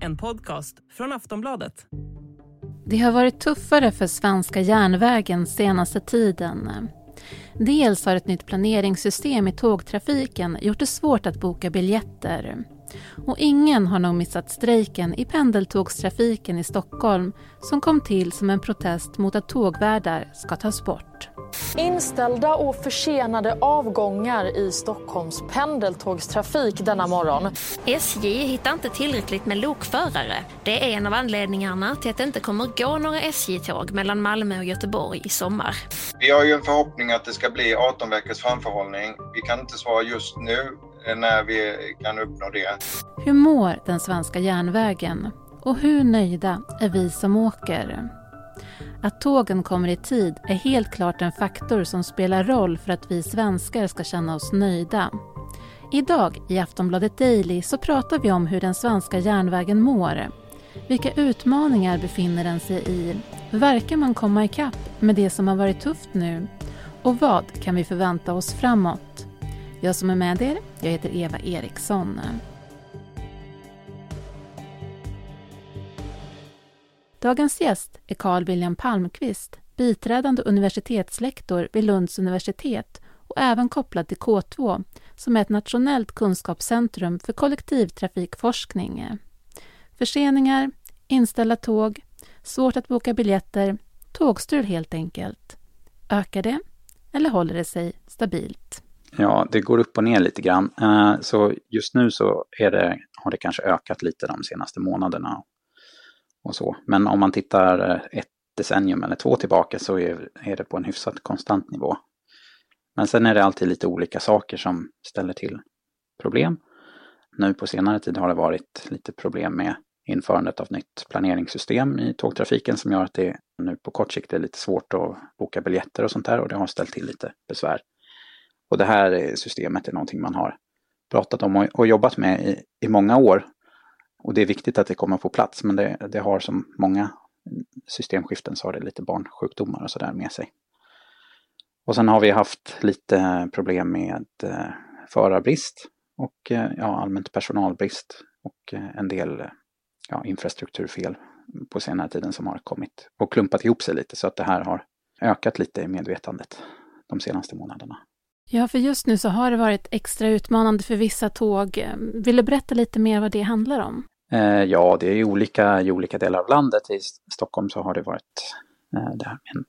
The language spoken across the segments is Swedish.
En podcast från Aftonbladet. Det har varit tuffare för svenska järnvägen senaste tiden. Dels har ett nytt planeringssystem i tågtrafiken gjort det svårt att boka biljetter. Och ingen har nog missat strejken i pendeltågstrafiken i Stockholm som kom till som en protest mot att tågvärdar ska tas bort. Inställda och försenade avgångar i Stockholms pendeltågstrafik denna morgon. SJ hittar inte tillräckligt med lokförare. Det är en av anledningarna till att det inte kommer gå några SJ-tåg mellan Malmö och Göteborg i sommar. Vi har ju en förhoppning att det ska bli 18 veckors framförhållning. Vi kan inte svara just nu Eh, när vi kan uppnå det. Hur mår den svenska järnvägen? Och hur nöjda är vi som åker? Att tågen kommer i tid är helt klart en faktor som spelar roll för att vi svenskar ska känna oss nöjda. Idag i Aftonbladet Daily så pratar vi om hur den svenska järnvägen mår. Vilka utmaningar befinner den sig i? Verkar man komma ikapp med det som har varit tufft nu? Och vad kan vi förvänta oss framåt? Jag som är med er, jag heter Eva Eriksson. Dagens gäst är Carl William Palmqvist, biträdande universitetslektor vid Lunds universitet och även kopplad till K2, som är ett nationellt kunskapscentrum för kollektivtrafikforskning. Förseningar, inställda tåg, svårt att boka biljetter, tågstrul helt enkelt. Ökar det eller håller det sig stabilt? Ja, det går upp och ner lite grann. Eh, så just nu så det, har det kanske ökat lite de senaste månaderna och så. Men om man tittar eh, ett decennium eller två tillbaka så är det på en hyfsat konstant nivå. Men sen är det alltid lite olika saker som ställer till problem. Nu på senare tid har det varit lite problem med införandet av nytt planeringssystem i tågtrafiken som gör att det nu på kort sikt är lite svårt att boka biljetter och sånt där och det har ställt till lite besvär. Och det här systemet är någonting man har pratat om och, och jobbat med i, i många år och det är viktigt att det kommer på plats, men det, det har som många systemskiften så har det lite barnsjukdomar och sådär med sig. Och sen har vi haft lite problem med eh, förarbrist och eh, ja, allmänt personalbrist och eh, en del ja, infrastrukturfel på senare tiden som har kommit och klumpat ihop sig lite så att det här har ökat lite i medvetandet de senaste månaderna. Ja, för just nu så har det varit extra utmanande för vissa tåg. Vill du berätta lite mer vad det handlar om? Eh, ja, det är olika i olika delar av landet. I Stockholm så har det varit eh, det här med en,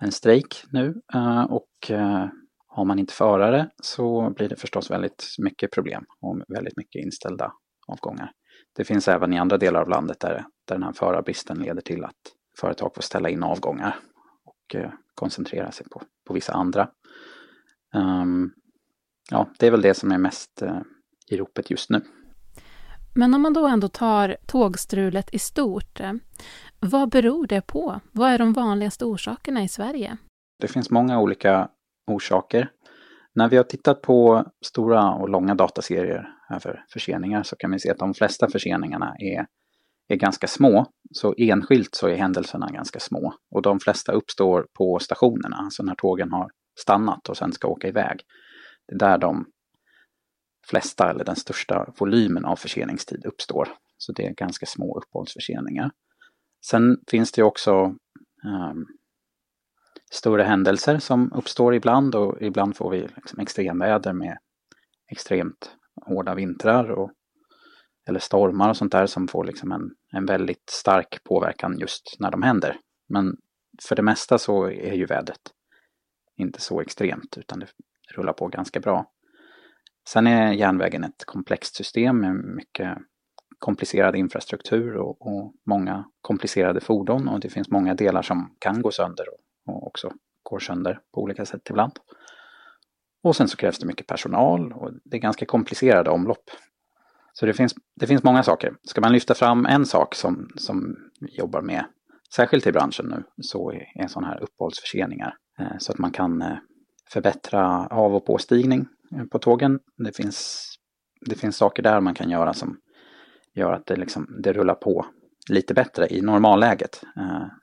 en strejk nu eh, och eh, har man inte förare så blir det förstås väldigt mycket problem och väldigt mycket inställda avgångar. Det finns även i andra delar av landet där, där den här förarbristen leder till att företag får ställa in avgångar och eh, koncentrera sig på, på vissa andra. Um, ja, det är väl det som är mest uh, i ropet just nu. Men om man då ändå tar tågstrulet i stort, eh, vad beror det på? Vad är de vanligaste orsakerna i Sverige? Det finns många olika orsaker. När vi har tittat på stora och långa dataserier över förseningar så kan vi se att de flesta förseningarna är, är ganska små. Så enskilt så är händelserna ganska små. Och de flesta uppstår på stationerna, alltså när tågen har stannat och sen ska åka iväg. Det är där de flesta eller den största volymen av förseningstid uppstår. Så det är ganska små uppehållsförseningar. Sen finns det också um, större händelser som uppstår ibland och ibland får vi liksom extremväder med extremt hårda vintrar och, eller stormar och sånt där som får liksom en, en väldigt stark påverkan just när de händer. Men för det mesta så är ju vädret inte så extremt utan det rullar på ganska bra. Sen är järnvägen ett komplext system med mycket komplicerad infrastruktur och, och, många komplicerade fordon och det finns många delar som kan gå sönder och, och också går sönder på olika sätt ibland. Och sen så krävs det mycket personal och det är ganska komplicerade omlopp. Så det finns, det finns många saker. Ska man lyfta fram en sak som, som vi jobbar med, särskilt i branschen nu, så är, är sådana här uppehållsförseningar. Eh, så att man kan eh, förbättra av och påstigning eh, på tågen. Det finns, det finns saker där man kan göra som gör att det, liksom, det rullar på lite bättre i normalläget.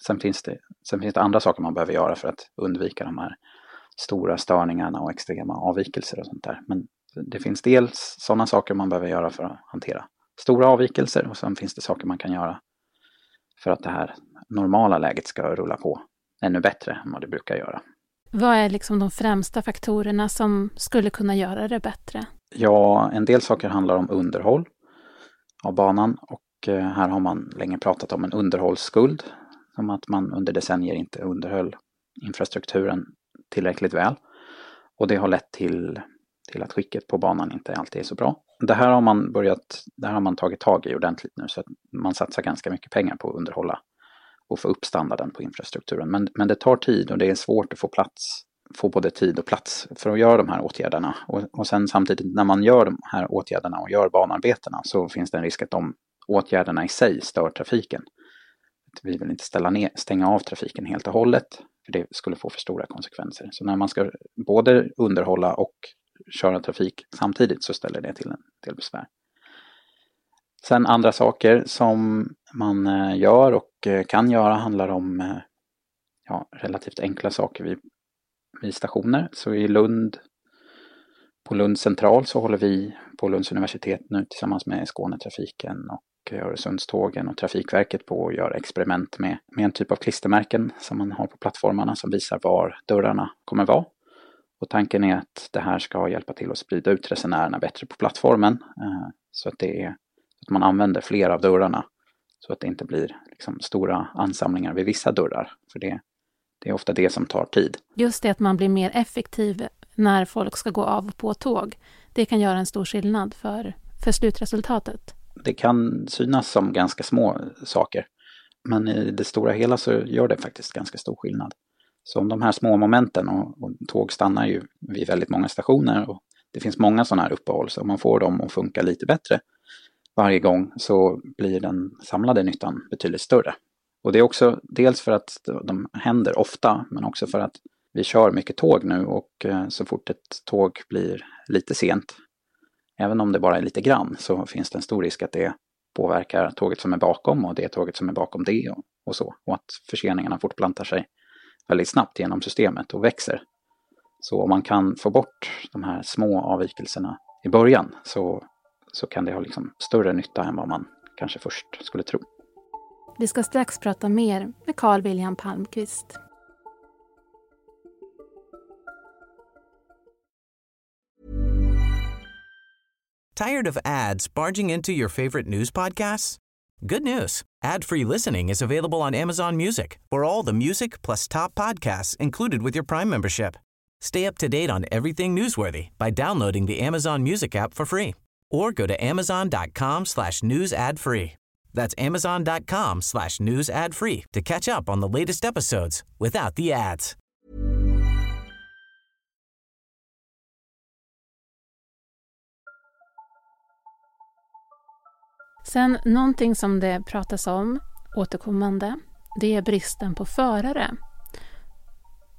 Sen, finns det, sen finns det andra saker man behöver göra för att undvika de här stora störningarna och extrema avvikelser och sånt där. Men Det finns dels sådana saker man behöver göra för att hantera stora avvikelser och sen finns det saker man kan göra för att det här normala läget ska rulla på ännu bättre än vad det brukar göra. Vad är liksom de främsta faktorerna som skulle kunna göra det bättre? Ja, en del saker handlar om underhåll av banan och eh, här har man länge pratat om en underhållsskuld. Som att man under decennier inte underhöll infrastrukturen tillräckligt väl. Och det har lett till, till att skicket på banan inte alltid är så bra. Det här har man börjat, det här har man tagit tag i ordentligt nu så att man satsar ganska mycket pengar på att underhålla och få upp standarden på infrastrukturen. Men, men det tar tid och det är svårt att få plats, få både tid och plats för att göra de här åtgärderna. Och, och sen samtidigt när man gör de här åtgärderna och gör banarbetena så finns det en risk att de åtgärderna i sig stör trafiken. Vi vill inte ställa ner, stänga av trafiken helt och hållet, för det skulle få för stora konsekvenser. Så när man ska både underhålla och köra trafik samtidigt så ställer det till en del besvär. Sen andra saker som man eh, gör och eh, kan göra handlar om eh, ja, relativt enkla saker vid, vid stationer. Så i Lund, på Lund central så håller vi på Lunds universitet nu tillsammans med Skånetrafiken och Öresundstågen och Trafikverket på att göra experiment med, med en typ av klistermärken som man har på plattformarna som visar var dörrarna kommer vara. Och tanken är att det här ska hjälpa till att sprida ut resenärerna bättre på plattformen så att det är att man använder fler av dörrarna så att det inte blir liksom stora ansamlingar vid vissa dörrar. För det, det är ofta det som tar tid. Just det att man blir mer effektiv när folk ska gå av och på tåg. Det kan göra en stor skillnad för, för slutresultatet. Det kan synas som ganska små saker. Men i det stora hela så gör det faktiskt ganska stor skillnad. Så om de här små momenten och, och tåg stannar ju vid väldigt många stationer och det finns många sådana här uppehåll så om man får dem att funka lite bättre varje gång så blir den samlade nyttan betydligt större. Och det är också dels för att de händer ofta men också för att vi kör mycket tåg nu och eh, så fort ett tåg blir lite sent, även om det bara är lite grann, så finns det en stor risk att det påverkar tåget som är bakom och det tåget som är bakom det och, och så. Och att förseningarna fortplantar sig väldigt snabbt genom systemet och växer. Så om man kan få bort de här små avvikelserna i början så så kan det ha liksom större nytta än vad man kanske först skulle tro. Vi ska strax prata mer med Carl William Palmqvist. Tired of ads barging into your favorite news podcasts? Good news. Ad-free listening is available on Amazon Music for all the music plus top podcasts included with your Prime membership. Stay up to date on everything newsworthy by downloading the Amazon Music app for free or go to amazon.com slash news ad free. That's amazon.com slash news ad free to catch up on the latest episodes without the ads. Sen någonting som det pratas om återkommande, det är bristen på förare.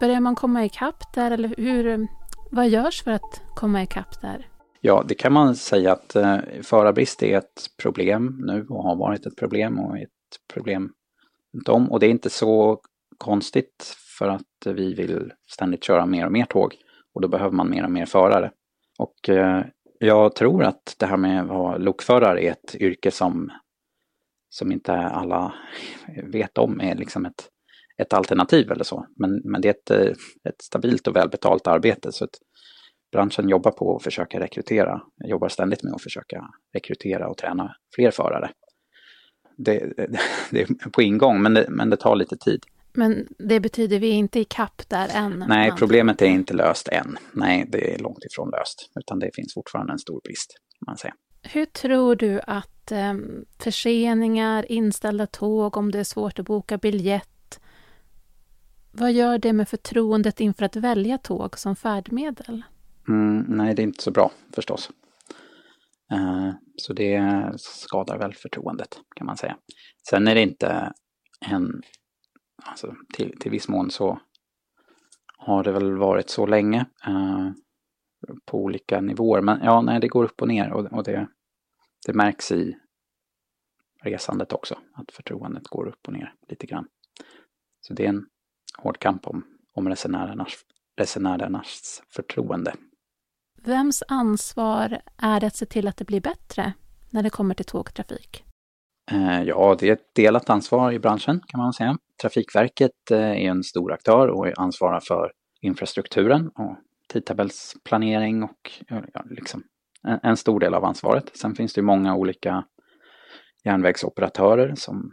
Börjar man komma ikapp där eller hur, vad görs för att komma ikapp där? Ja, det kan man säga att eh, förarbrist är ett problem nu och har varit ett problem och ett problem runt om. Och det är inte så konstigt för att vi vill ständigt köra mer och mer tåg och då behöver man mer och mer förare. Och eh, jag tror att det här med att vara lokförare är ett yrke som, som inte alla vet om är liksom ett, ett alternativ eller så. Men, men det är ett, eh, ett stabilt och välbetalt arbete. Så att branschen jobbar på att försöka rekrytera. Jag jobbar ständigt med att försöka rekrytera och träna fler förare. Det, det, det är på ingång, men det, men det tar lite tid. Men det betyder vi är inte i kapp där än? Nej, problemet är inte löst än. Nej, det är långt ifrån löst. Utan det finns fortfarande en stor brist, man säger. Hur tror du att eh, förseningar, inställda tåg, om det är svårt att boka biljett, vad gör det med förtroendet inför att välja tåg som färdmedel? Mm, nej, det är inte så bra förstås. Eh, så det skadar väl förtroendet kan man säga. Sen är det inte en, alltså till, till viss mån så har det väl varit så länge eh, på olika nivåer. Men ja, nej, det går upp och ner och, och det, det märks i resandet också, att förtroendet går upp och ner lite grann. Så det är en hård kamp om, om resenärernas, resenärernas förtroende. Vems ansvar är det att se till att det blir bättre när det kommer till tågtrafik? Eh, ja, det är ett delat ansvar i branschen kan man säga. Trafikverket eh, är en stor aktör och ansvarar för infrastrukturen och tidtabellsplanering och ja, liksom en stor del av ansvaret. Sen finns det många olika järnvägsoperatörer som,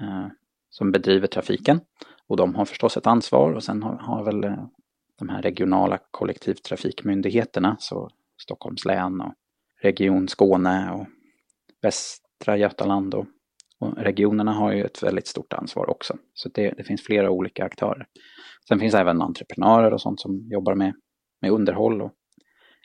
eh, som bedriver trafiken och de har förstås ett ansvar och sen har, har väl de här regionala kollektivtrafikmyndigheterna, så Stockholms län och Region Skåne och Västra Götaland och, och regionerna har ju ett väldigt stort ansvar också. Så det, det, finns flera olika aktörer. Sen finns även entreprenörer och sånt som jobbar med, med underhåll. Och,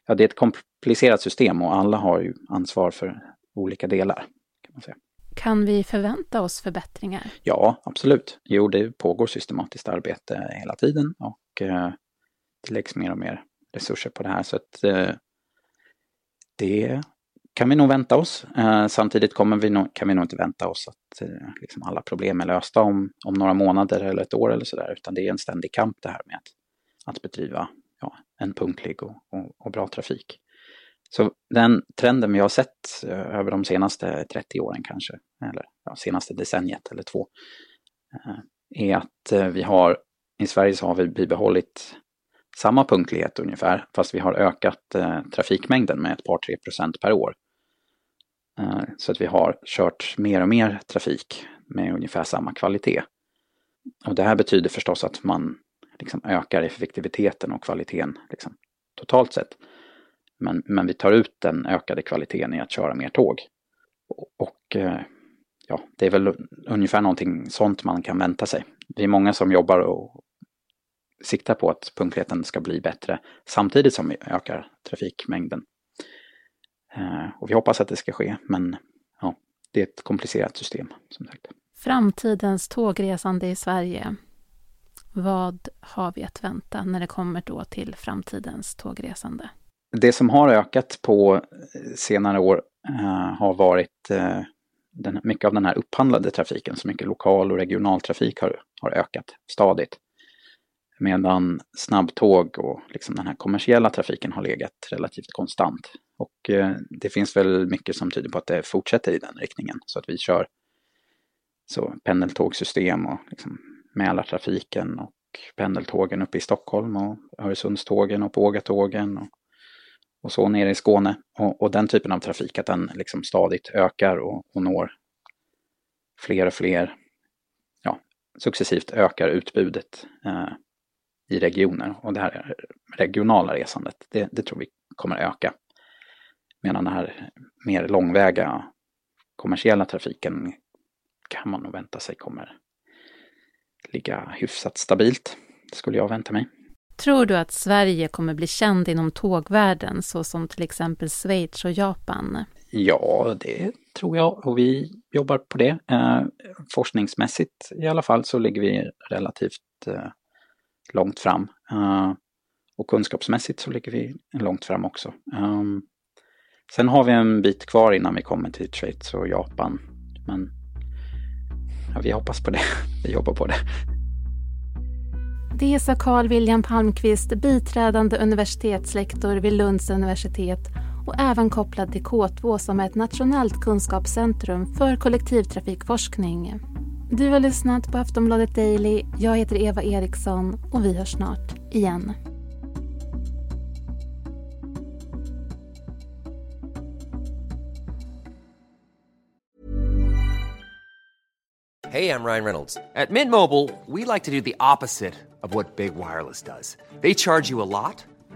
ja, det är ett komplicerat system och alla har ju ansvar för olika delar. Kan, man säga. kan vi förvänta oss förbättringar? Ja, absolut. Jo, det pågår systematiskt arbete hela tiden och eh, det läggs mer och mer resurser på det här. Så att eh, det kan vi nog vänta oss. Eh, samtidigt kommer vi nog, kan vi nog inte vänta oss att eh, liksom alla problem är lösta om, om några månader eller ett år eller sådär. Utan det är en ständig kamp det här med att, att bedriva ja, en punktlig och, och, och, bra trafik. Så den trenden vi har sett eh, över de senaste 30 åren kanske, eller ja, senaste decenniet eller två, eh, är att eh, vi har i Sverige så har vi bibehållit samma punktlighet ungefär, fast vi har ökat eh, trafikmängden med ett par tre procent per år. Eh, så att vi har kört mer och mer trafik med ungefär samma kvalitet. Och det här betyder förstås att man liksom ökar effektiviteten och kvaliteten liksom, totalt sett. Men, men vi tar ut den ökade kvaliteten i att köra mer tåg. Och, och eh, ja, det är väl ungefär någonting sånt man kan vänta sig. Vi är många som jobbar och siktar på att punktligheten ska bli bättre samtidigt som vi ökar trafikmängden. Eh, och vi hoppas att det ska ske, men ja, det är ett komplicerat system som sagt. Framtidens tågresande i Sverige. Vad har vi att vänta när det kommer då till framtidens tågresande? Det som har ökat på senare år uh, har varit uh, den, mycket av den här upphandlade trafiken, så mycket lokal och regionaltrafik har, har ökat stadigt. Medan snabbtåg och liksom den här kommersiella trafiken har legat relativt konstant. Och eh, det finns väl mycket som tyder på att det fortsätter i den riktningen. Så att vi kör så pendeltågsystem och liksom Mälartrafiken och pendeltågen uppe i Stockholm och Öresundstågen och Pågatågen och, och så nere i Skåne. Och, och, den typen av trafik, att den liksom stadigt ökar och, och når fler och fler, ja, successivt ökar utbudet eh, i regioner. Och det här regionala resandet, det, det tror vi kommer öka. Medan den här mer långväga kommersiella trafiken kan man nog vänta sig kommer ligga hyfsat stabilt, skulle jag vänta mig. Tror du att Sverige kommer bli känd inom tågvärlden så som till exempel Schweiz och Japan? Ja, det tror jag och vi jobbar på det. Eh, forskningsmässigt i alla fall så ligger vi relativt eh, långt fram. Uh, och kunskapsmässigt så ligger vi långt fram också. Um, sen har vi en bit kvar innan vi kommer till Schweiz och Japan. Men ja, vi hoppas på det. vi jobbar på det. Det sa Carl William Palmqvist, biträdande universitetslektor vid Lunds universitet och även kopplad till K2 som är ett nationellt kunskapscentrum för kollektivtrafikforskning. Du har lyssnat på Aftonbladet Daily. Jag heter Eva Eriksson och vi hörs snart igen. Hej, jag Ryan Reynolds. På Mint Mobile, we like to do opposite of vad Big Wireless gör. De laddar you mycket